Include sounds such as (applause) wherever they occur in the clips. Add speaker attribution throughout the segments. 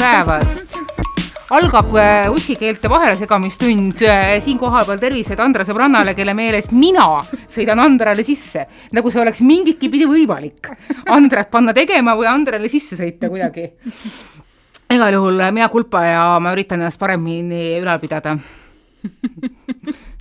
Speaker 1: päevast! algab äh, ussikeelte vahelsegamistund äh, siin kohapeal tervised Andra sõbrannale, kelle meelest mina sõidan Andrale sisse, nagu see oleks mingitki pidi võimalik. Andrat panna tegema või Andrale sisse sõita kuidagi. igal juhul mea culpa ja ma üritan ennast paremini ülal pidada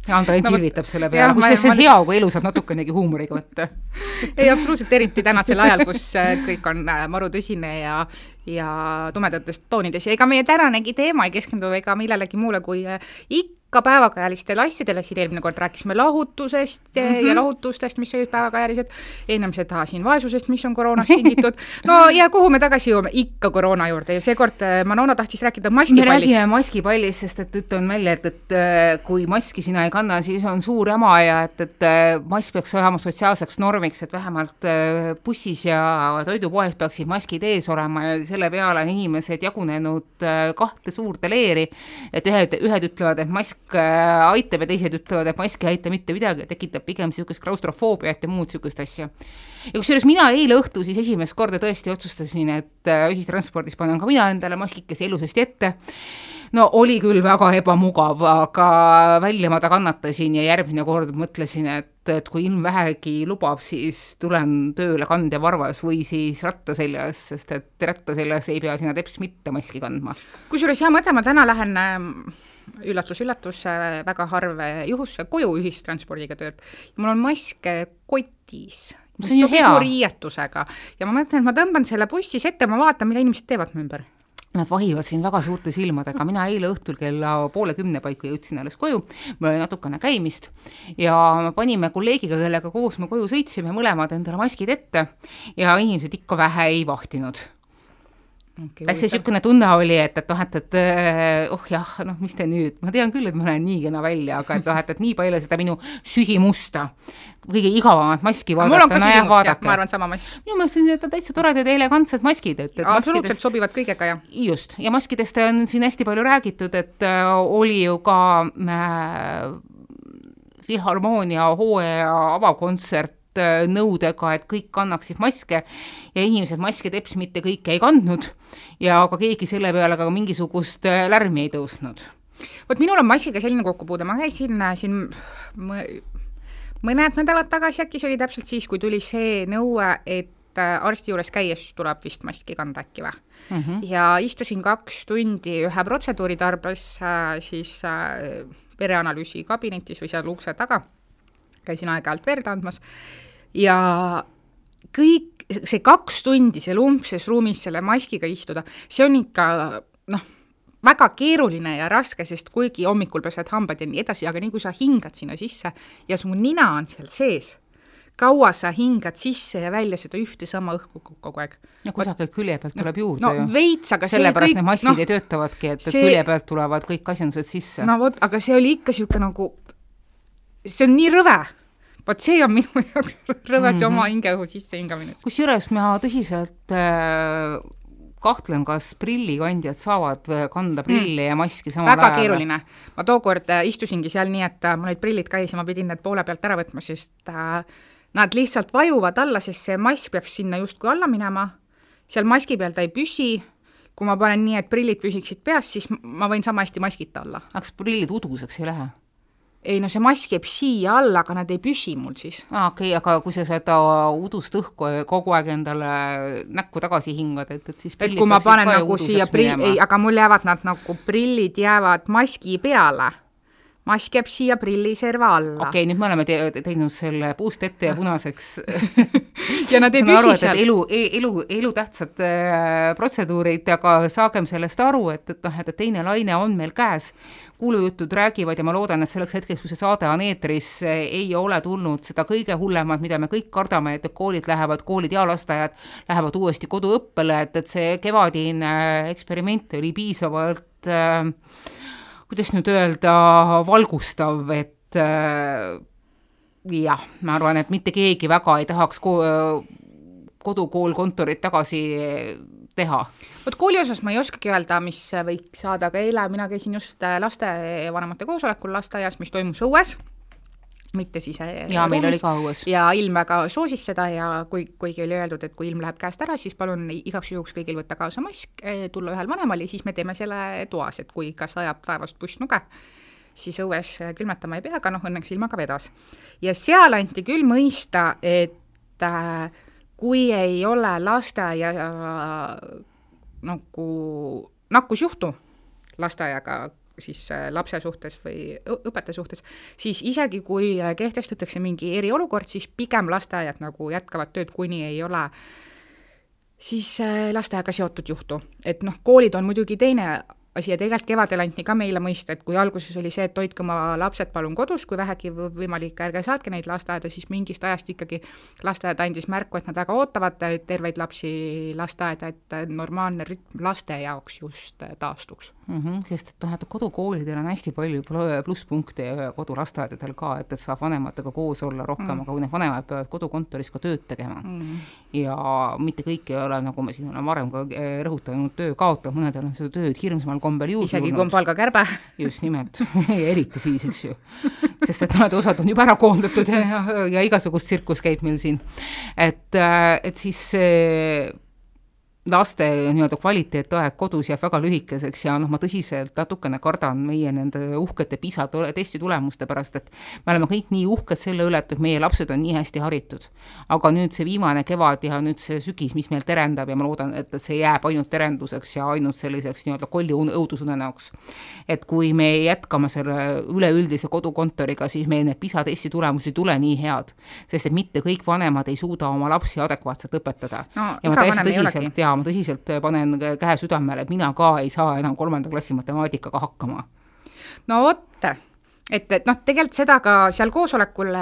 Speaker 1: ja Andra ainult irvitab selle peale, kusjuures see on hea, kui elu saab natukenegi huumoriga võtta. (laughs)
Speaker 2: ei, absoluutselt, eriti tänasel ajal, kus äh, kõik on äh, maru tõsine ja ja tumedates toonides ja ega meie tänanegi teema ei keskendu ega millelegi muule kui äh, ikka ka päevakajalistele asjadele, siin eelmine kord rääkisime lahutusest mm -hmm. ja lahutustest, mis olid päevakajalised, ennem seda siin vaesusest, mis on koroonast (laughs) tingitud, no ja kuhu me tagasi jõuame, ikka koroona juurde ja seekord äh, Manona tahtis rääkida maskipallist.
Speaker 1: me räägime maskipallist, sest et ütlen välja, et, et äh, kui maski sina ei kanna, siis on suur jama ja et, et äh, mask peaks olema sotsiaalseks normiks, et vähemalt bussis ja toidupoes peaksid maskid ees olema ja selle peale on inimesed jagunenud kahte suurde leeri, et ühed, ühed ütlevad, et mask mask äh, aitab ja teised ütlevad, et mask ei aita mitte midagi, tekitab pigem niisugust klaustrofoobiat ja muud niisugust asja. ja kusjuures mina eile õhtul siis esimest korda tõesti otsustasin, et äh, ühistranspordis panen ka mina endale maskikese ilusasti ette no oli küll väga ebamugav, aga välja ma ta kannatasin ja järgmine kord mõtlesin, et, et kui ilm vähegi lubab, siis tulen tööle kandevarvas või siis ratta seljas, sest et ratta seljas ei pea sinna teps mitte maski kandma.
Speaker 2: kusjuures hea mõte, ma täna lähen ähm, üllatus-üllatus, väga harv juhus koju ühistranspordiga tööd. mul on mask kotis,
Speaker 1: see on ju hea.
Speaker 2: riietusega. Ja ma mõtlen, et ma tõmban selle bussis ette, ma vaatan, mida inimesed teevad mu ümber.
Speaker 1: Nad vahivad siin väga suurte silmadega, mina eile õhtul kella poole kümne paiku jõudsin alles koju, mul oli natukene käimist. Ja me panime kolleegiga, kellega koos me koju sõitsime, mõlemad endale maskid ette. Ja inimesed ikka vähe ei vahtinud okay,. hästi niisugune tunne oli, et, et noh, et, et äh, oh jah, noh, mis te nüüd, ma tean küll, et ma näen nii kena välja, aga et noh, et, et nii palju seda minu süsimusta, kõige igavamat maski vaadata.
Speaker 2: süsimust jah, ma arvan sama mask.
Speaker 1: minu meelest on need täitsa toredad ja elegantsed maskid, et, et
Speaker 2: absoluutselt sobivad kõigega, jah.
Speaker 1: just, ja maskidest on siin hästi palju räägitud, et äh, oli ju ka äh, Filharmoonia hooaja avakontsert nõudega, et kõik kannaksid maske ja inimesed maske teps mitte kõike ei kandnud ja ka keegi selle peale ka mingisugust äh, lärmi ei tõusnud.
Speaker 2: vot minul on maskiga selline kokkupuude, ma käisin äh, siin mõned nädalad tagasi äkki, see oli täpselt siis, kui tuli see nõue, et arsti juures käies tuleb vist maski kanda äkki või mm. -hmm. ja istusin kaks tundi ühe protseduuri tarbes äh, siis äh, vereanalüüsi kabinetis või seal ukse taga, käisin aeg-ajalt verd andmas ja kõik, see kaks tundi seal umbses ruumis selle maskiga istuda, see on ikka noh, väga keeruline ja raske, sest kuigi hommikul pesed hambad ja nii edasi, aga nii kui sa hingad sinna sisse ja su nina on seal sees, kaua sa hingad sisse ja välja seda ühte sama õhku kogu aeg.
Speaker 1: no kusagil külje pealt tuleb no, juurde
Speaker 2: no,
Speaker 1: ju.
Speaker 2: veits, aga
Speaker 1: sellepärast need maskid no, ei töötavadki, et see, külje pealt tulevad kõik asjandused sisse.
Speaker 2: no vot, aga see oli ikka niisugune nagu, see on nii rõve vot see on minu (laughs) jaoks rõves mm -hmm. oma hingeõhu sissehingamine.
Speaker 1: kusjuures ma tõsiselt äh, kahtlen, kas prillikandjad saavad äh, kanda prilli mm. ja maski samal
Speaker 2: väga ajal. väga keeruline. ma tookord äh, istusingi seal nii, et äh, mul olid prillid käes ja ma pidin need poole pealt ära võtma, sest nad lihtsalt vajuvad alla, sest see mask peaks sinna justkui alla minema, seal maski peal ta ei püsi, kui ma panen nii, et prillid püsiksid peas, siis ma võin sama hästi maskita olla.
Speaker 1: aga kas prillid uduseks ei lähe?
Speaker 2: Ei no see mask jääb siia alla, aga nad ei püsi mul siis.
Speaker 1: aa okei okay,, aga kui sa seda udust õhku kogu aeg endale näkku tagasi hingad, et, et siis
Speaker 2: et kui ma panen nagu siia prill, ei, aga mul jäävad nad nagu prillid jäävad maski peale mask jääb siia prilliserva alla.
Speaker 1: okei okay,, nüüd me oleme te teinud selle puust ette ja punaseks (laughs)
Speaker 2: ja nad ei püsi seal.
Speaker 1: elu, e-, elu, elutähtsad äh, protseduurid, aga saagem sellest aru, et, et noh, et teine laine on meil käes kuulujutud räägivad ja ma loodan, et selleks hetkeks, kui see saade on eetris, ei ole tulnud seda kõige hullemat, mida me kõik kardame, et koolid lähevad, koolid ja lasteaiad lähevad uuesti koduõppele, et, et see kevadine eksperiment oli piisavalt äh, kuidas nüüd öelda, valgustav, et äh, jah, ma arvan, et mitte keegi väga ei tahaks ko kodukool kontorit tagasi teha
Speaker 2: vot kooli osas ma ei oskagi öelda, mis võiks saada, aga eile mina käisin just äh, lastevanemate koosolekul lasteaias, mis toimus õues mitte siis
Speaker 1: jaa, meil oli ka õues.
Speaker 2: ja ilm väga soosis seda ja kui, kuigi oli öeldud, et kui ilm läheb käest ära, siis palun igaks juhuks kõigil võtta kaasa mask, tulla ühel vanemal ja siis me teeme selle toas, et kui ikka sajab taevast pussnuge, siis õues külmetama ei pea, aga noh, õnneks ilmaga vedas. ja seal anti küll mõista, et äh, kui ei ole lasteaia äh, nagu nakkusjuhtu lasteaiaga siis äh, lapse suhtes või õpetaja suhtes, siis isegi kui äh, kehtestatakse mingi eriolukord, siis pigem lasteaiad nagu jätkavad tööd, kuni ei ole siis lasteaiaga seotud juhtu. et noh, koolid on muidugi teine asi ja tegelikult kevadel anti ka meile mõista, et kui alguses oli see, et hoidke oma lapsed palun kodus, kui vähegi võimalik, ärge saatke neid lasteaeda, siis mingist ajast ikkagi lasteaed andis märku, et nad väga ootavad terveid lapsi lasteaeda, et normaalne rütm laste jaoks just taastuks
Speaker 1: mm. -hmm, sest et noh, et kodukoolidel on hästi palju plusspunkte ja kodulasteaedadel ka, et, et saab vanematega koos olla rohkem mm, -hmm. aga kui need vanemad peavad kodukontoris ka tööd tegema mm -hmm. ja mitte kõik ei ole, nagu ma siin olen varem ka eh, rõhutanud, töö kaotanud, mõnedel on seda tööd hirmsamal omal kombel juurde
Speaker 2: isegi kui on palgakärbe. (laughs)
Speaker 1: just nimelt (laughs) eriti siis, eks ju. sest et nad osad on juba ära koondatud ja, ja, ja igasugust tsirkust käib meil siin. et, äh, et siis laste nii-öelda kvaliteetaeg kodus jääb väga lühikeseks ja noh, ma tõsiselt natukene kardan meie nende uhkete PISA testi tulemuste pärast, et me oleme kõik nii uhked selle üle, et meie lapsed on nii hästi haritud. aga nüüd see viimane kevad ja nüüd see sügis, mis meil terendab ja ma loodan, et see jääb ainult terenduseks ja ainult selliseks nii-öelda kolli õudusunenäoks. et kui me jätkame selle üleüldise kodukontoriga, siis meil need PISA testi tulemused ei tule nii head, sest et mitte kõik vanemad ei suuda oma lapsi adekvaatselt õpetada
Speaker 2: no,. ja ma täiesti tõsiselt
Speaker 1: jaa, ma tõsiselt panen käe südamele, et mina ka ei saa enam kolmanda klassi matemaatikaga hakkama.
Speaker 2: no vot, et, et noh, tegelikult seda ka seal koosolekul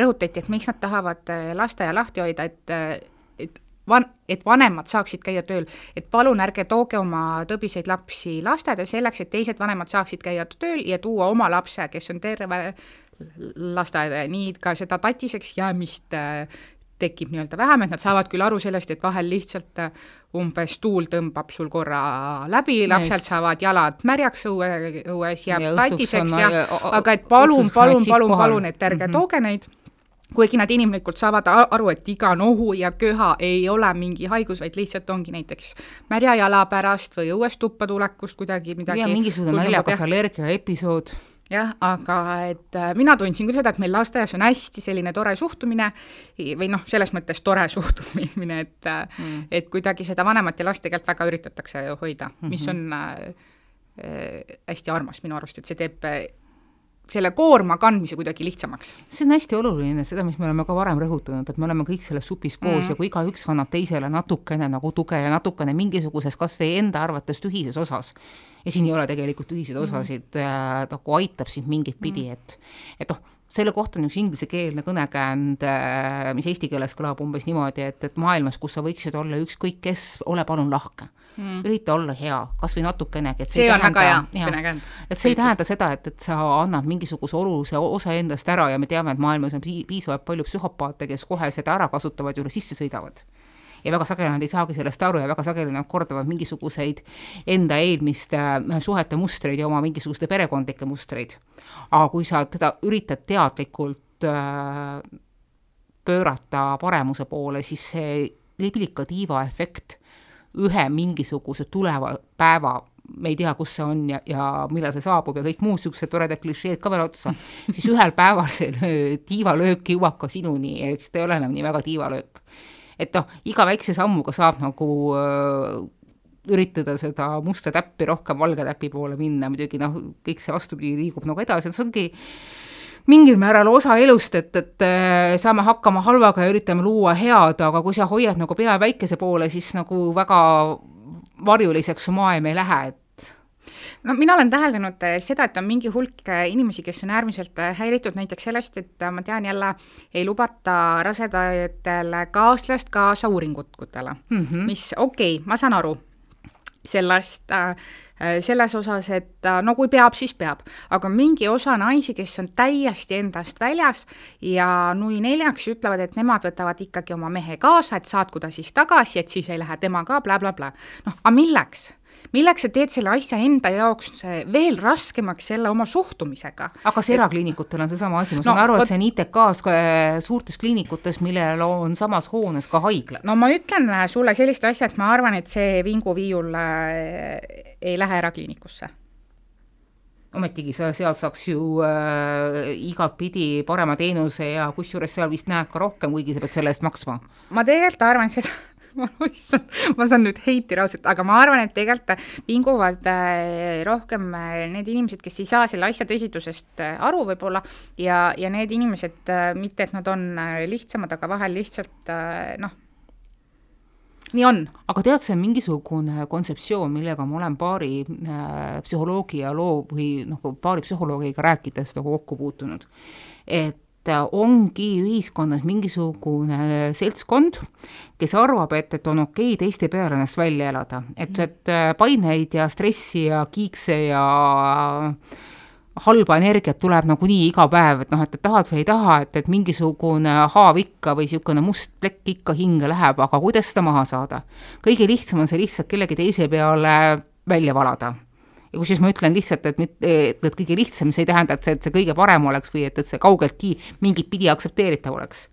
Speaker 2: rõhutati, et miks nad tahavad lasteaia lahti hoida, et et van-, et vanemad saaksid käia tööl, et palun ärge tooge oma tõbiseid lapsi lasteaeda selleks, et teised vanemad saaksid käia tööl ja tuua oma lapse, kes on terve lasteaeda ja nii ka seda tatiseks jäämist tekib nii-öelda vähem, et nad saavad küll aru sellest, et vahel lihtsalt äh, umbes tuul tõmbab sul korra läbi, lapsed Just. saavad jalad märjaks õue, õues, jääb tatiseks ja, aga et palun, palun, palun, palun, et ärge mm -hmm. tooge neid, kuigi nad inimlikult saavad aru, et iga nohu ja köha ei ole mingi haigus, vaid lihtsalt ongi näiteks märja jala pärast või õuest tuppa tulekust kuidagi midagi.
Speaker 1: ja mingisugune naljakas allergia episood
Speaker 2: jah, aga et äh, mina tundsin küll seda, et meil lasteaias on hästi selline tore suhtumine või noh, selles mõttes tore (laughs) suhtumine, et äh, mm. et kuidagi seda vanemat ja last tegelikult väga üritatakse hoida mm, -hmm. mis on äh, äh, hästi armas minu arust, et see teeb selle koorma kandmise kuidagi lihtsamaks.
Speaker 1: see on hästi oluline, seda, mis me oleme ka varem rõhutanud, et me oleme kõik selles supis koos mm. ja kui igaüks annab teisele natukene nagu tuge ja natukene mingisuguses kas või enda arvates tühises osas, ja siin ei ole tegelikult ühiseid mhm. osasid mm, nagu aitab sind mingit pidi, mhm. et, et noh, selle kohta on üks inglisekeelne kõnekäänd, äh, mis eesti keeles kõlab umbes niimoodi, et, et maailmas, kus sa võiksid olla ükskõik kes, ole palun lahke. Mm.. ürita olla hea, kas või natukenegi, et
Speaker 2: see, see on väga hea kõnekäänd.
Speaker 1: et see ei tähenda seda, et, et sa annad mingisuguse olulise osa endast ära ja me teame, et maailmas on piisavalt palju psühhopaate, kes kohe seda ära kasutavad, juurde sisse sõidavad ja väga sageli nad ei saagi sellest aru ja väga sageli nad kordavad mingisuguseid enda eelmiste äh, suhete mustreid ja oma mingisuguste perekondlikke mustreid. aga kui sa teda üritad teadlikult äh, pöörata paremuse poole, siis see liblika tiiva efekt ühe mingisuguse tuleva päeva me ei tea, kus see on ja, ja millal see saabub ja kõik muud niisugused toredad klišeed ka veel otsa, siis ühel päeval see (laughs) tiivalöök jõuab ka sinuni siis ta ei ole enam nii väga tiivalöök et noh, iga väikse sammuga saab nagu äh, üritada seda musta täppi rohkem valge täpi poole minna, muidugi noh, kõik see vastupidi liigub nagu edasi, et see ongi mingil määral osa elust, et, et äh, saame hakkama halvaga ja üritame luua head, aga kui sa hoiad nagu pea päikese poole, siis nagu väga varjuliseks su maailm ei lähe, et
Speaker 2: no mina olen täheldanud eh, seda, et on mingi hulk eh, inimesi, kes on äärmiselt eh, häiritud näiteks sellest, et ma tean jälle, ei lubata rasedatele kaaslast kaasa uuringutele mm, -hmm. mis okei okay,, ma saan aru sellest äh, selles osas, et no kui peab, siis peab, aga mingi osa naisi, kes on täiesti endast väljas ja nui neljaks ütlevad, et nemad võtavad ikkagi oma mehe kaasa, et saatku ta siis tagasi, et siis ei lähe tema ka bla,, blablabla. noh, aga milleks? Milleks sa teed selle asja enda jaoks veel raskemaks jälle oma suhtumisega?
Speaker 1: aga kas erakliinikutel on seesama asi, ma saan no, aru, et see on ITK-s äh, suurtes kliinikutes, millel on samas hoones ka haiglad.
Speaker 2: no ma ütlen äh, sulle sellist asja, et ma arvan, et see vinguviiul ei lähe erakliinikusse
Speaker 1: ometigi sa seal saaks ju äh, igatpidi parema teenuse ja kusjuures seal vist näeb ka rohkem, kuigi sa pead selle eest maksma.
Speaker 2: ma tegelikult arvan seda (laughs) issand, ma saan nüüd heiti raudselt, aga ma arvan, et tegelikult vinguvad äh, rohkem äh, need inimesed, kes ei saa selle asja tõsidusest äh, aru võib-olla ja, ja need inimesed, mitte et nad on lihtsamad, aga vahel lihtsalt noh, nii on.
Speaker 1: aga tead, see on mingisugune kontseptsioon, millega ma olen paari äh, psühholoogi ja loo või noh, paari psühholoogiga rääkides nagu kokku puutunud. et et ongi ühiskonnas mingisugune seltskond, kes arvab, et, et on okei okay teiste peale ennast välja elada, et, mhm. et äh, paineid ja stressi ja kiikse ja halba energiat tuleb nagunii iga päev, et noh, et tahad või ei taha, et, et mingisugune haav ikka või niisugune must plekk ikka hinge läheb, aga kuidas seda maha saada? kõige lihtsam on see lihtsalt kellegi teise peale välja valada ja kusjuures ma ütlen lihtsalt, et mitte, et kõige lihtsam, see ei tähenda, et see, et see kõige parem oleks või et, et see kaugeltki mingit pidi aktsepteeritav oleks.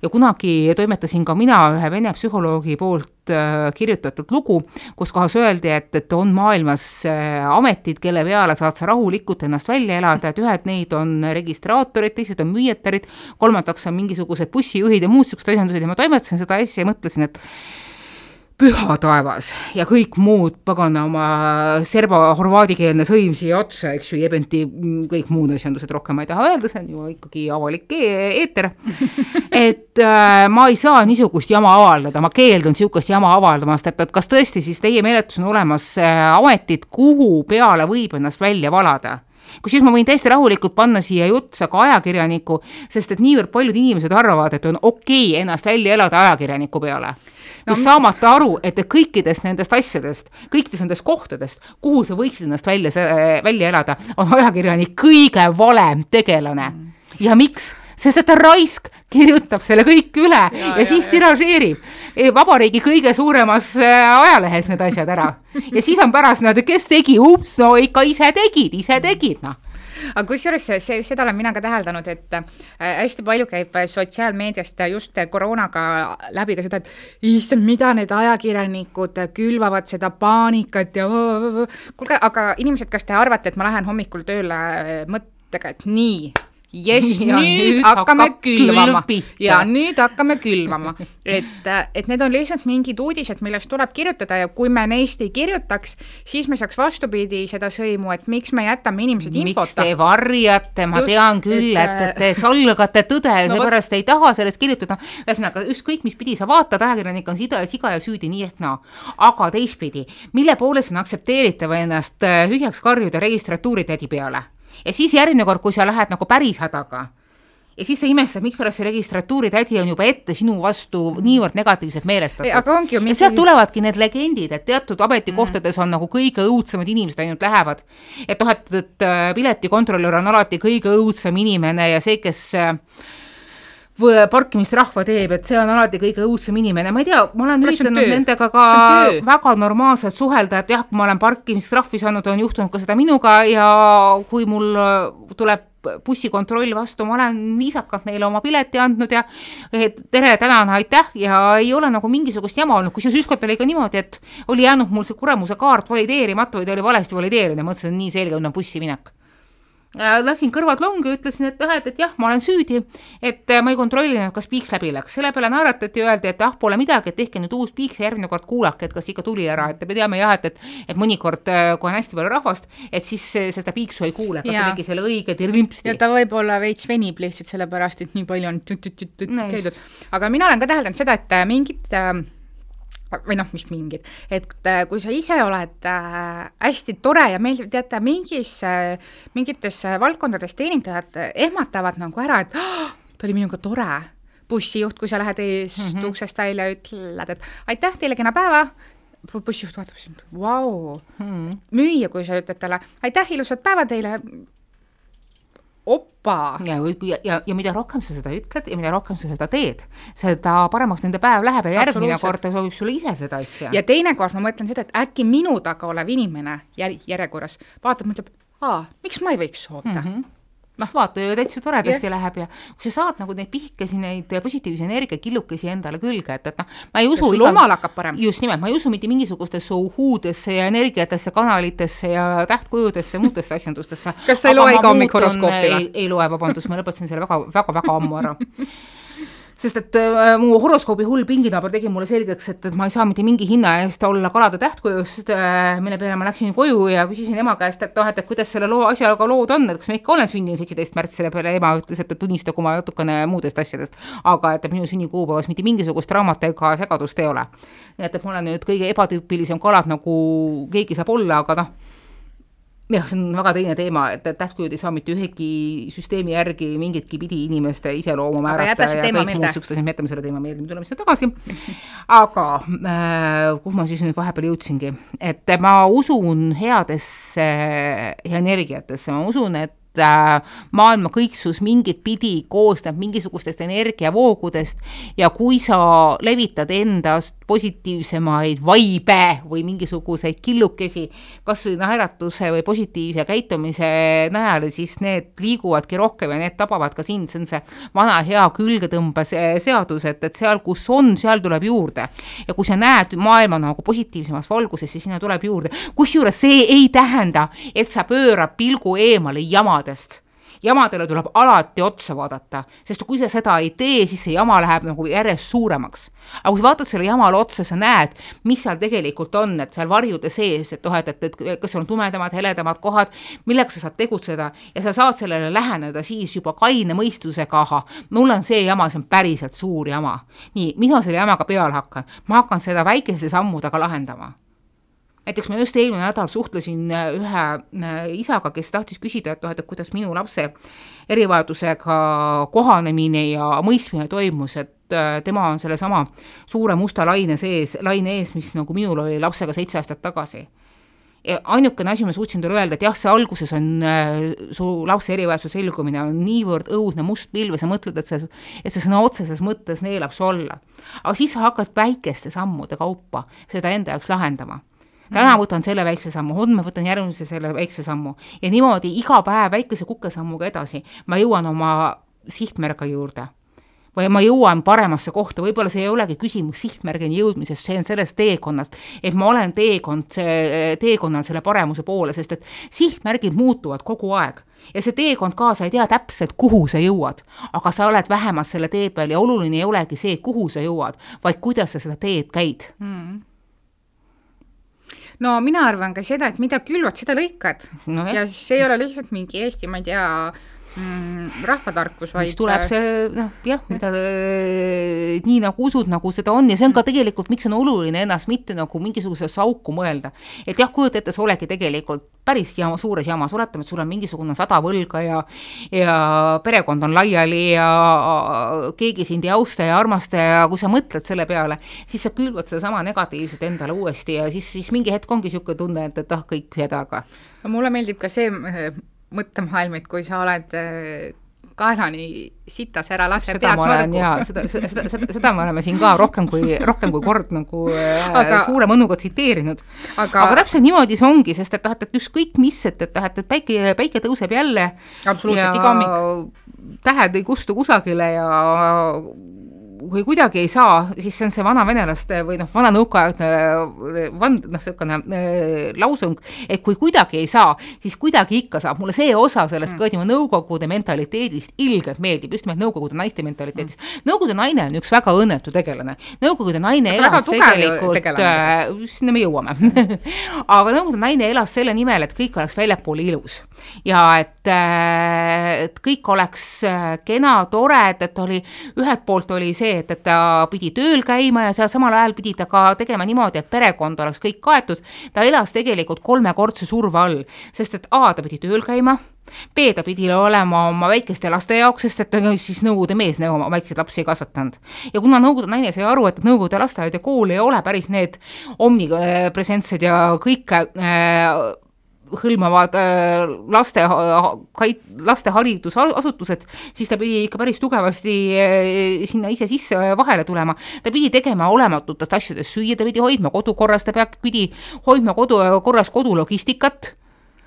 Speaker 1: ja kunagi toimetasin ka mina ühe vene psühholoogi poolt äh, kirjutatud lugu, kus kohas öeldi, et, et on maailmas äh, ametid, kelle peale saad sa rahulikult ennast välja elada, et ühed neid on registraatorid, teised on müüjatarid, kolmandaks on mingisugused bussijuhid ja muud niisugused asjandused ja ma toimetasin seda ja mõtlesin, et püha taevas ja kõik muud pagana oma serba-horvaadikeelne sõim siia otsa, eks ju, jebenti kõik muud asjandused, rohkem ma ei taha öelda, see on ju ikkagi avalik e eeter. (laughs) et äh, ma ei saa niisugust jama avaldada, ma keeldun niisugust jama avaldamast, et, et kas tõesti siis teie meeletus on olemas äh, ametid, kuhu peale võib ennast välja valada kusjuures ma võin täiesti rahulikult panna siia jutsa ka ajakirjaniku, sest et niivõrd paljud inimesed arvavad, et on okei okay ennast välja elada ajakirjaniku peale no, just saamata aru, et kõikidest nendest asjadest, kõikidest nendest kohtadest, kuhu sa võiksid ennast välja, välja elada, on ajakirjanik kõige valem tegelane. Mm.. ja miks? sest et ta raisk kirjutab selle kõik üle ja, ja siis tiražeerib. E, vabariigi kõige suuremas äh, ajalehes need asjad ära. ja siis on pärast nad, kes tegi, ups, no ikka ise tegid, ise tegid, noh
Speaker 2: aga kusjuures see, seda olen mina ka täheldanud, et äh, hästi palju käib sotsiaalmeediast just koroonaga läbi ka seda, et issand, mida need ajakirjanikud külvavad seda paanikat ja kuulge, aga inimesed, kas te arvate, et ma lähen hommikul tööle mõttega, et nii jess, (laughs) nüüd hakkame külvama ja nüüd hakkame külvama. et, et need on lihtsalt mingid uudised, millest tuleb kirjutada ja kui me neist ei kirjutaks, siis me saaks vastupidi seda sõimu, et miks me jätame inimesed infota.
Speaker 1: miks te varjate, ma Just, tean küll, et, et te salgate tõde ja no, seepärast ei taha sellest kirjutada. ühesõnaga, ükskõik mis pidi sa vaatad, ajakirjanik on sida, siga ja süüdi nii ehk naa. aga teistpidi, mille poolest on aktsepteeritav ennast äh, tühjaks karjuda registratuuri tädi peale ja siis järgmine kord, kui sa lähed nagu päris hädaga ja siis sa imestad, mikspärast see registratuuri tädi on juba ette sinu vastu niivõrd negatiivselt meelestatud. mingi... ja sealt tulevadki need legendid, et teatud ametikohtades on nagu kõige õudsemad inimesed ainult lähevad. et noh, et, et äh, piletikontrolör on alati kõige õudsem inimene ja see, kes äh, parkimistrahva teeb, et see on alati kõige õudsem inimene, ma ei tea, ma olen üritanud nendega ka väga normaalselt suhelda, et jah, kui ma olen parkimistrahvi saanud, on juhtunud ka seda minuga ja kui mul äh, tuleb bussikontroll vastu, ma olen viisakalt neile oma pileti andnud ja et tere, tänan, aitäh! Ja ei ole nagu mingisugust jama olnud, kusjuures ükskord oli ka niimoodi, et oli jäänud mul see kuramuse kaart valideerimata või ta oli valesti valideerinud ja mõtlesin, nii selge on bussi minek lasin kõrvad longi, ütlesin, et jah, et, et jah, ma olen süüdi, et äh, ma ei kontrollinud, kas piiks läbi läks, selle peale naeratati öeldi, et ah, pole midagi, et tehke nüüd uus piiks ja järgmine kord kuulake, et kas ikka tuli ära, et me teame jah, et, et, et mõnikord, äh, kui on hästi palju rahvast, et siis seda piiksu ei kuule, kas ta tegi selle õige tirvimpsti.
Speaker 2: ja ta võib-olla veits venib lihtsalt sellepärast, et nii palju on käidud, aga mina olen ka täheldanud seda, et mingid äh, või noh, mis mingid, et äh, kui sa ise oled äh, hästi tore ja meeldib, teate, mingis äh,, mingites valdkondades teenindajad ehmatavad nagu ära, et oh, ta oli minuga tore. bussijuht, kui sa lähed eest mm -hmm. uksest välja, ütled, et aitäh teile, kena päeva, bussijuht vaatab sind, vau. Mhm. müüja, kui sa ütled talle aitäh, ilusat päeva teile, opa.
Speaker 1: ja, ja, ja, ja mida rohkem sa seda ütled ja mida rohkem sa seda teed, seda paremaks nende päev läheb ja järgmine kord ta soovib sulle ise seda asja.
Speaker 2: ja teinekord ma mõtlen seda, et äkki minu taga olev inimene jär-, järjekorras vaatab, mõtleb, aa, miks ma ei võiks soovida mm. -hmm
Speaker 1: noh, vaata ju täitsa toredasti yeah. läheb ja kui sa saad nagu neid pisikesi, neid positiivse energiakillukesi endale külge, et, et noh, ma ei usu.
Speaker 2: sul igal... omal hakkab parem.
Speaker 1: just nimelt, ma ei usu mitte mingisugustesse uhhuudesse ja energiatesse, kanalitesse ja tähtkujudesse, muudesse asjandustesse.
Speaker 2: kas sa ei loe iga hommik horoskoopi
Speaker 1: või? ei loe, vabandust, ma lõpetasin selle väga, väga, väga ammu ära (laughs) sest et äh, mu horoskoobi hull pinginaaber tegi mulle selgeks, et, et ma ei saa mitte mingi hinna eest olla kalade tähtkujust äh,, mille peale ma läksin koju ja küsisin ema käest, et noh, et, et kuidas selle loo, asjaga lood on, et kas ma ikka olen sündinud seitseteist märts, selle peale ema ütles, et tunnistagu ma natukene muudest asjadest, aga et, et minu sünnikuupäevas mitte mingisugust draamat ega segadust ei ole. nii et, et ma olen nüüd kõige ebatüüpilisem kalad, nagu keegi saab olla, aga noh jah, see on väga teine teema, et, tähtkujud ei saa mitte ühegi süsteemi järgi mingitki pidi inimeste iseloomu määrata ja kõik muud niisugused asjad, me jätame selle teema meelde, me tuleme sinna tagasi. aga äh, kuhu ma siis nüüd vahepeal jõudsingi, et ma usun headesse energiatesse, ma usun, et Äh, maailma kõiksus mingit pidi koosneb mingisugustest energiavoogudest ja kui sa levitad endast positiivsemaid vaibe või mingisuguseid killukesi, kas või naeratuse või positiivse käitumise najal, siis need liiguvadki rohkem ja need tabavad ka sind, see on see vana hea külgetõmbeseadus, et, et seal, kus on, seal tuleb juurde. ja kui sa näed maailma nagu positiivsemas valguses, siis sinna tuleb juurde, kusjuures see ei tähenda, et sa pöörad pilgu eemale jama jamadest. Jamadele tuleb alati otsa vaadata, sest kui sa seda ei tee, siis see jama läheb nagu järjest suuremaks. aga kui sa vaatad selle jamale otsa, sa näed, mis seal tegelikult on, et seal varjude sees, et noh, et, et, et kas seal on tumedamad, heledamad kohad, millega sa saad tegutseda ja sa saad sellele läheneda siis juba kaine mõistusega, ahah, mul on see jama, see on päriselt suur jama. nii, mis ma selle jamaga peale hakkan? ma hakkan seda väikeste sammudega lahendama näiteks ma just eelmine nädal suhtlesin äh, ühe äh, isaga, kes tahtis küsida, et noh, et kuidas minu lapse erivajadusega kohanemine ja mõistmine toimus, et äh, tema on sellesama suure musta laine sees, laine ees, mis nagu minul oli lapsega seitse aastat tagasi. ja ainukene asi, ma suutsin talle öelda, et jah, see alguses on su lapse erivajaduse selgumine on niivõrd õudne must pilv ja sa mõtled, et see, et see sõna otseses mõttes neelab su alla. aga siis sa hakkad väikeste sammude kaupa seda enda jaoks lahendama täna võtan selle väikse sammu, homme võtan järgmise selle väikse sammu. Ja niimoodi iga päev väikese kukesammuga edasi ma jõuan oma sihtmärga juurde. Või ma jõuan paremasse kohta, võib-olla see ei olegi küsimus sihtmärgini jõudmisest, see on sellest teekonnast, et ma olen teekond, see teekonnal selle paremuse poole, sest et sihtmärgid muutuvad kogu aeg. Ja see teekond ka, sa ei tea täpselt, kuhu sa jõuad, aga sa oled vähemalt selle tee peal ja oluline ei olegi see, kuhu sa jõuad, vaid kuidas sa seda teed käid. Mm
Speaker 2: no mina arvan ka seda, et mida külvad, seda lõikad no,. ja siis see ei ole lihtsalt mingi Eesti, ma ei tea, mm, rahvatarkus,
Speaker 1: vaid. tuleb see noh, jah, mida äh, nii nagu usud, nagu seda on ja see on ka tegelikult, miks on oluline ennast mitte nagu mingisugusesse auku mõelda. et jah, kujuta ette, sa oledki tegelikult päris jama, suures jamas, oletame, et sul on mingisugune sada võlga ja ja perekond on laiali ja keegi sind ei austa ja armasta ja kui sa mõtled selle peale, siis sa külvad sedasama negatiivset endale uuesti ja siis, siis mingi hetk ongi niisugune tunne, et, et ah, kõik hädaga.
Speaker 2: mulle meeldib ka see mõttemaailm, et kui sa oled äh, kaelani sitas, ära lase
Speaker 1: pead mõrgu. jaa, seda, seda, seda, seda, seda me oleme siin ka rohkem kui, rohkem kui kord nagu äh, aga, suure mõnuga tsiteerinud. aga, aga täpselt niimoodi see ongi, sest et noh, et ükskõik mis, et, et noh, et, et päike, päike tõuseb jälle.
Speaker 2: absoluutselt, iga hommik.
Speaker 1: tähed ei kustu kusagile ja kui kuidagi ei saa, siis see on see vana venelaste või noh, vana nõukaaegne vand-, noh, niisugune äh, lausung, et kui kuidagi ei saa, siis kuidagi ikka saab. mulle see osa sellest mm. kõrgema nõukogude mentaliteedist ilgelt meeldib, just nimelt nõukogude naiste mentaliteedist mm.. nõukogude naine on üks väga õnnetu tegelane. nõukogude naine Aga elas tegelikult, äh, sinna me jõuame (laughs) aga nõukogude naine elas selle nimel, et kõik oleks väljapoole ilus ja et, äh, et kõik oleks äh, kena, tore, et, et oli, ühelt poolt oli see, et, et ta pidi tööl käima ja seal samal ajal pidi ta ka tegema niimoodi, et perekond oleks kõik kaetud, ta elas tegelikult kolmekordse surve all, sest et A, ta pidi tööl käima, B ta pidi olema oma väikeste laste jaoks, sest et siis Nõukogude mees nagu oma väikseid lapsi ei kasvatanud. ja kuna Nõukogude naine sai aru, et Nõukogude lasteaed ja kool ei ole päris need omnipresentsed ja kõik äh, hõlmavad äh, laste, laste haridusasutused, siis ta pidi ikka päris tugevasti äh, sinna ise sisse vahele tulema. ta pidi tegema olematutest asjadest süüa, ta pidi hoidma kodu korras, ta pidi hoidma kodu korras kodulogistikat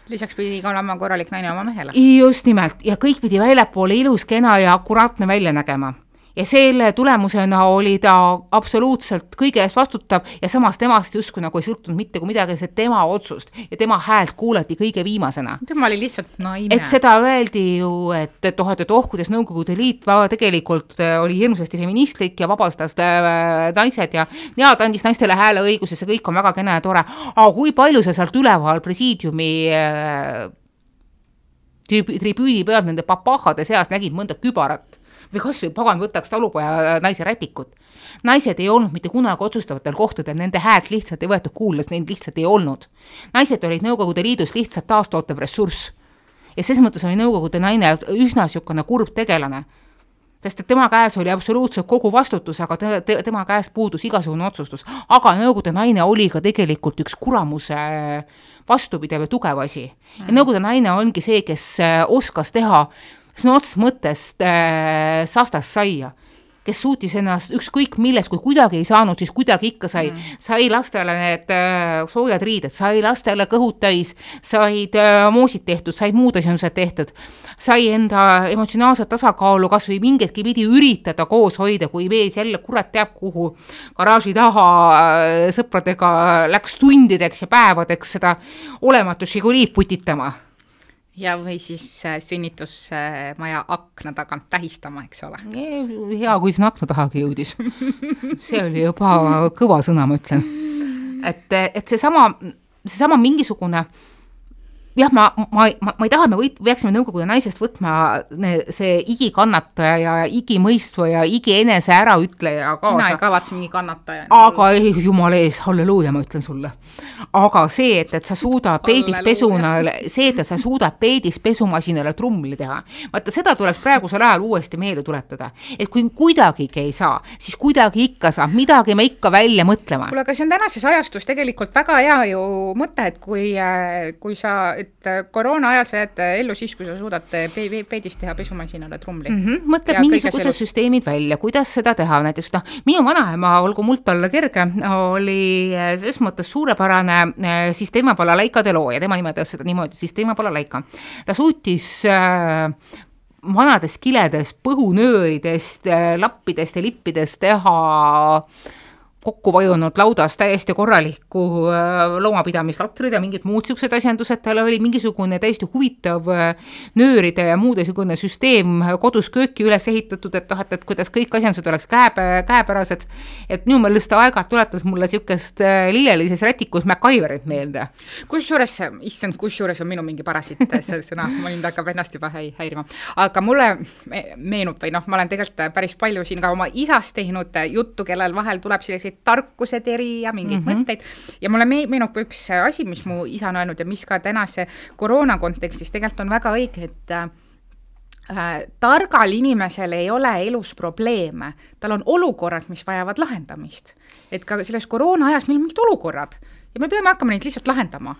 Speaker 2: lisaks pidi ka olema korralik naine oma mehele.
Speaker 1: just nimelt ja kõik pidi väljapoole ilus, kena ja akuraatne välja nägema ja selle tulemusena oli ta absoluutselt kõige eest vastutav ja samas temast justkui nagu ei sõltunud mitte kui midagi, see tema otsust ja tema häält kuulati kõige viimasena.
Speaker 2: tema oli lihtsalt naine.
Speaker 1: et seda öeldi ju, et, et oh, et oh, kuidas Nõukogude Liit tegelikult äh, oli hirmsasti feministlik ja vabastas äh, naised ja ja ta andis naistele hääleõiguse, see kõik on väga kena ja tore, aga kui palju sa sealt üleval presiidiumi äh, tribüüni peal nende papahade seas nägid mõnda kübarat või kas või pagan, võtaks talupoja naise rätikut. naised ei olnud mitte kunagi otsustavatel kohtadel, nende häält lihtsalt ei võetud kuulda, neid lihtsalt ei olnud. naised olid Nõukogude Liidus lihtsalt taastootev ressurss. ja ses mõttes oli Nõukogude naine üsna niisugune kurb tegelane sest et tema käes oli absoluutselt kogu vastutus, aga te, te, tema käest puudus igasugune otsustus. aga Nõukogude naine oli ka tegelikult üks kuramuse vastupidav ja tugev asi. ja Nõukogude naine ongi see, kes oskas teha sõna otseses mõttes äh, sastast saia kes suutis ennast ükskõik milles, kui kuidagi ei saanud, siis kuidagi ikka sai. Mm.. sai lastele need äh, soojad riided, sai lastele kõhud täis, said äh, moosid tehtud, said muud asjandused tehtud, sai enda emotsionaalset tasakaalu kas või mingetki pidi üritada koos hoida, kui vees jälle kurat teab kuhu garaaži taha äh, sõpradega läks tundideks ja päevadeks seda olematut Žigulit putitama
Speaker 2: ja, või siis äh, sünnitusmaja akna tagant tähistama, eks ole.
Speaker 1: hea, kui sinna akna tahagi jõudis. (laughs) see oli juba kõva sõna, ma ütlen. et, et seesama, seesama mingisugune äh, jah, ma, ma, ma, ma ei taha, me võit-, peaksime Nõukogude naisest võtma see igikannataja ja igimõistva ja igienese äraütleja kaasa.
Speaker 2: mina ei kavatse mingi kannataja.
Speaker 1: aga ei, jumala ees, halleluuja, ma ütlen sulle. aga see, et, et sa suudad (laughs) peedispesunale, see, et, et sa suudad peedispesumasinale trumli teha, vaata seda tuleks praegusel ajal uuesti meelde tuletada. et kui kuidagigi ei saa, siis kuidagi ikka saab, midagi me ikka välja mõtlema.
Speaker 2: kuule, aga see on tänases ajastus tegelikult väga hea ju mõte, et kui, kui sa et äh, koroona ajal sa jääd äh, ellu siis, kui sa suudad äh, pe peedist teha pesumasinale trumli
Speaker 1: mm. -hmm. mõtled mingisugused süsteemid välja, kuidas seda teha, näiteks noh, minu vanaema, olgu muld talle kerge, oli selles mõttes suurepärane siis tema balalaikade looja, tema nimetas seda niimoodi, siis tema balalaika. ta suutis äh, vanadest kiledest, põhunööridest, lappidest ja lippidest teha äh, kokku vajunud laudas täiesti korralikku äh, loomapidamislatrid ja mingid muud niisugused asjandused, tal oli mingisugune täiesti huvitav äh, nööride ja muu niisugune süsteem kodus kööki üles ehitatud, et noh, et, et kuidas kõik asjandused oleks käe, käepärased, et minu meelest ta aeg-ajalt tuletas mulle niisugust äh, lillelises rätikus MacGyverit meelde.
Speaker 2: kusjuures, issand, kusjuures on minu mingi parasiit see sõna, mind hakkab ennast juba häi-, häirima, aga mulle meenub või noh, ma olen tegelikult päris palju siin ka oma isast teinud juttu, kellel vahel tuleb selliseid mingeid tarkuseteri ja mingeid mm -hmm. mõtteid. ja mulle meenub üks asi, mis mu isa on öelnud ja mis ka tänase koroona kontekstis tegelikult on väga õige, et äh, targal inimesel ei ole elus probleeme, tal on olukorrad, mis vajavad lahendamist. et ka selles koroona ajas meil on mingid olukorrad ja me peame hakkama neid lihtsalt lahendama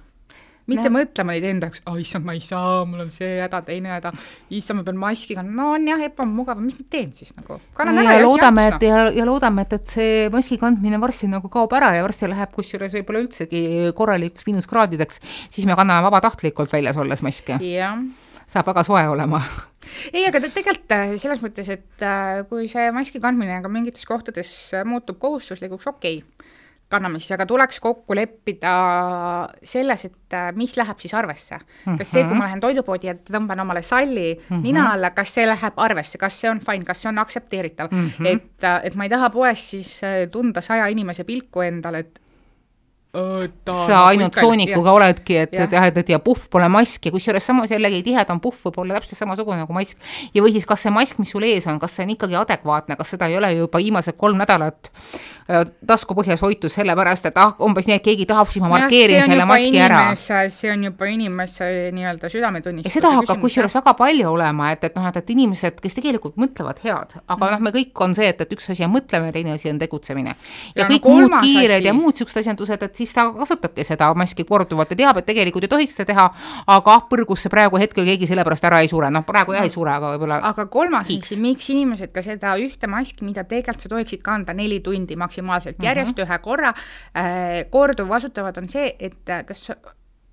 Speaker 2: mitte no. mõtlema neid enda jaoks, oh issand, ma ei saa, mul on see häda, teine häda, issand, ma pean maski kandma, no on jah, ebamugav, mis ma teen siis nagu.
Speaker 1: ja loodame, et ja, ja loodame, et, et see maski kandmine varsti nagu kaob ära ja varsti läheb kusjuures võib-olla üldsegi korralikuks miinuskraadideks, siis me kanname vabatahtlikult väljas olles maske. saab väga soe olema.
Speaker 2: Ei, aga tegelikult äh, selles mõttes, et äh, kui see maski kandmine ka mingites kohtades muutub kohustuslikuks, okei. okay kanname siis, aga tuleks kokku leppida selles, et äh, mis läheb siis arvesse kas see, kui ma lähen toidupoodi ja tõmban omale salli mm -hmm. nina alla, kas see läheb arvesse, kas see on fine, kas see on aktsepteeritav mm, -hmm. et, äh, et ma ei taha poes siis äh, tunda saja inimese pilku endale, et
Speaker 1: sa ainult soonikuga ja. oledki, et, et jah, et, et ja puhv pole mask ja kusjuures samas jällegi tihedam puhv võib olla täpselt samasugune nagu mask. ja või siis, kas see mask, mis sul ees on, kas see on ikkagi adekvaatne, kas seda ei ole juba viimased kolm nädalat taskupõhjas hoitud sellepärast, et ah, umbes nii, et keegi tahab, siis ma markeerin ja, selle maski
Speaker 2: inimese, ära. see on juba inimese nii-öelda südametunnistuse
Speaker 1: seda hakkab kusjuures väga palju olema, et, et noh, et, et inimesed, kes tegelikult mõtlevad head, aga mm. noh, me kõik on see, et, et üks asi on mõtlemine, teine asi on tegutsemine. ja, ja kõik no, muud kiired asi. ja muud niisugused asjandused, et siis ta kasutabki seda maski korduvalt ja teab, et tegelikult ei tohiks seda teha, aga ah, põrgusse praegu hetkel keegi selle pärast ära ei sure, noh, praegu jah ei sure, aga võib-olla
Speaker 2: aga kolmas, miks, inimesed ka seda ühte maski, mida tegelikult sa tohiksid kanda neli tundi maksimaalselt mhm. järjest uh -huh. ühe korra äh,, korduvkasutavad, on see, et äh, kas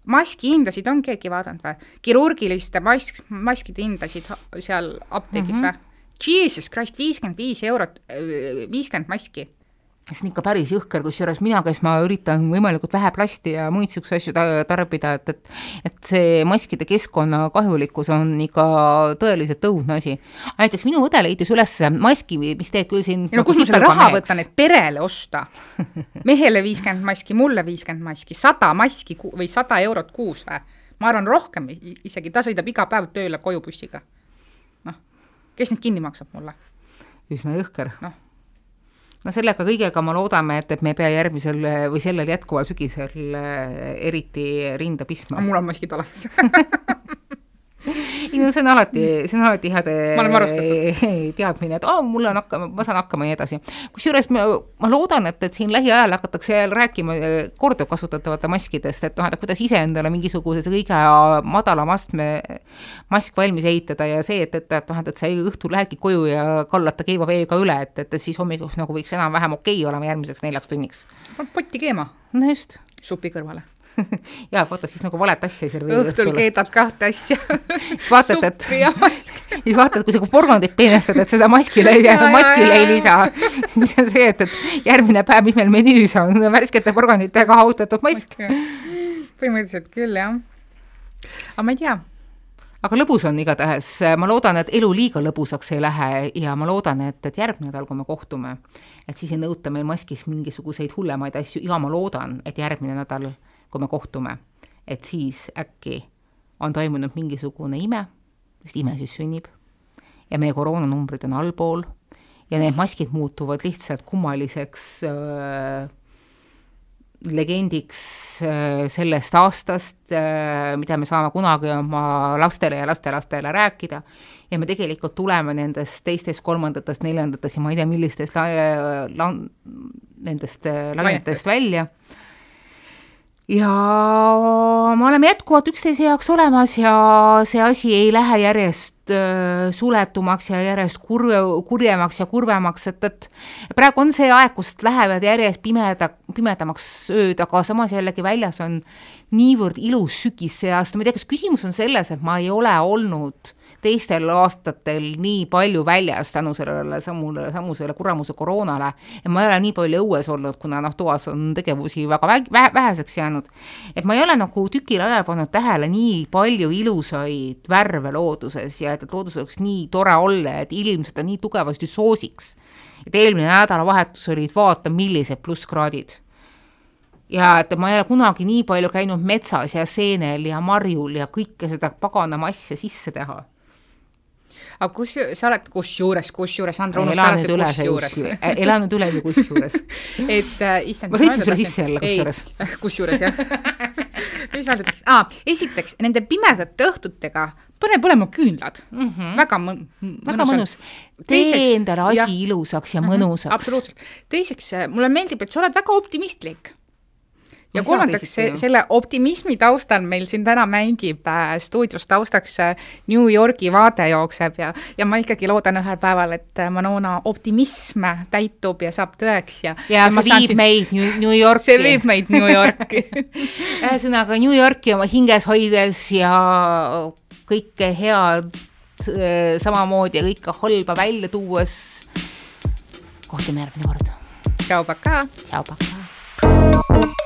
Speaker 2: maski hindasid on keegi vaadanud või? kirurgiliste mask, maskide hindasid seal apteegis mm -hmm. või? Jesus Christ, viiskümmend viis eurot, viiskümmend maski
Speaker 1: see on ikka päris jõhker, kusjuures mina, kes ma üritan võimalikult vähe plasti ja muid niisuguseid asju ta tarbida, et, et et see maskide keskkonnakahjulikkus on ikka tõeliselt õudne asi. näiteks minu õde leidis üles maski, mis teeb küll siin
Speaker 2: no nagu kust ma selle raha meheks. võtan, et perele osta? mehele viiskümmend maski, mulle viiskümmend maski, sada maski või sada eurot kuus või? ma arvan, rohkem isegi, ta sõidab iga päev tööle koju bussiga. noh, kes need kinni maksab mulle?
Speaker 1: üsna jõhker. noh no sellega kõigega me loodame, et, et me ei pea järgmisel või sellel jätkuval sügisel äh, eriti rinda pistma.
Speaker 2: mul on maskid olemas (laughs) (laughs)
Speaker 1: ei no see on alati, see on alati hea (laughs) teadmine, et aa, mul on hakkama, ma saan hakkama ja nii edasi. kusjuures ma, ma loodan, et, et siin lähiajal hakatakse jälle rääkima äh, korduvkasutatavate maskidest, et noh, et kuidas iseendale mingisuguse kõige madalama astme mask valmis ehitada ja see, et, et, et noh, et, et sa õhtul lähedki koju ja kallata keiva veega üle, et, et siis hommikuks nagu võiks enam-vähem okei okay olema järgmiseks neljaks tunniks.
Speaker 2: potti keema.
Speaker 1: no just.
Speaker 2: supi kõrvale (laughs)
Speaker 1: ja vaata siis nagu valet asja ei serveeri
Speaker 2: õhtul keedad kahte asja.
Speaker 1: Siis vaatad, et siis vaatad, kui sa porgandit peenestad, et seda maskile, maskile ei lisa. (laughs) mis on see, et, et järgmine päev, mis meil menüüs on, värskete porganditega hautatud mask.
Speaker 2: põhimõtteliselt küll, jah. aga ma ei tea.
Speaker 1: Aga lõbus on igatahes, ma loodan, et elu liiga lõbusaks ei lähe ja ma loodan, et, et järgmine nädal, kui me kohtume, et siis ei nõuta meil maskis mingisuguseid hullemaid asju. Ja ma loodan, et järgmine nädal kui me kohtume, et siis äkki on toimunud mingisugune ime, sest ime siis sünnib, ja meie koroonanumbrid on allpool ja need maskid muutuvad lihtsalt kummaliseks äh, legendiks äh, sellest aastast äh,, mida me saame kunagi oma lastele ja lastelastele rääkida. Ja me tegelikult tuleme nendest teistest, kolmandatest, neljandatest ja ma ei tea, millistest la-, la-, nendest lainetest välja ja me oleme jätkuvalt üksteise jaoks olemas ja see asi ei lähe järjest äh, suletumaks ja järjest kurve, kurjemaks ja kurvemaks, et, et praegu on see aeg, kust lähevad järjest pimeda, pimedamaks ööd, aga samas jällegi väljas on niivõrd ilus sügis see aasta, ma ei tea, kas küsimus on selles, et ma ei ole olnud teistel aastatel nii palju väljas tänu sellele samule, samusele kuramuse koroonale ja ma ei ole nii palju õues olnud, kuna noh, toas on tegevusi väga vä väheseks jäänud. et ma ei ole nagu tükil ajal pannud tähele nii palju ilusaid värve looduses ja et, et loodus oleks nii tore olla ja et ilm seda nii tugevasti soosiks. et eelmine nädalavahetus olid vaata millised plusskraadid ja et ma ei ole kunagi nii palju käinud metsas ja seenel ja marjul ja kõike seda paganama asja sisse teha
Speaker 2: aga kus, sa oled kusjuures, kusjuures, Andra,
Speaker 1: unusta ära see kusjuures. elanud üle ju kusjuures (laughs)
Speaker 2: et äh, issand.
Speaker 1: ma sõitsin sulle sisse jälle kusjuures. (laughs)
Speaker 2: kusjuures jah (laughs) mis ma ütleks ah,, esiteks nende pimedate õhtutega pane põlema küünlad mm, -hmm. väga mõn-.
Speaker 1: väga mõnus. tee endale asi ja, ilusaks ja mhm, mõnusaks.
Speaker 2: absoluutselt. teiseks, mulle meeldib, et sa oled väga optimistlik ja kolmandaks, selle optimismi taustal meil siin täna mängib äh, stuudios taustaks äh, New Yorgi vaade jookseb ja, ja ma ikkagi loodan ühel päeval, et äh, Manona optimism täitub ja saab tõeks ja.
Speaker 1: ja, ja see viib siin... meid New, New Yorki.
Speaker 2: see viib meid New Yorki (laughs)
Speaker 1: ühesõnaga New Yorki oma hinges hoides ja kõike head äh, samamoodi ja kõike halba välja tuues. kohtume järgmine kord.
Speaker 2: tšau, pakaa.
Speaker 1: tšau, pakaa.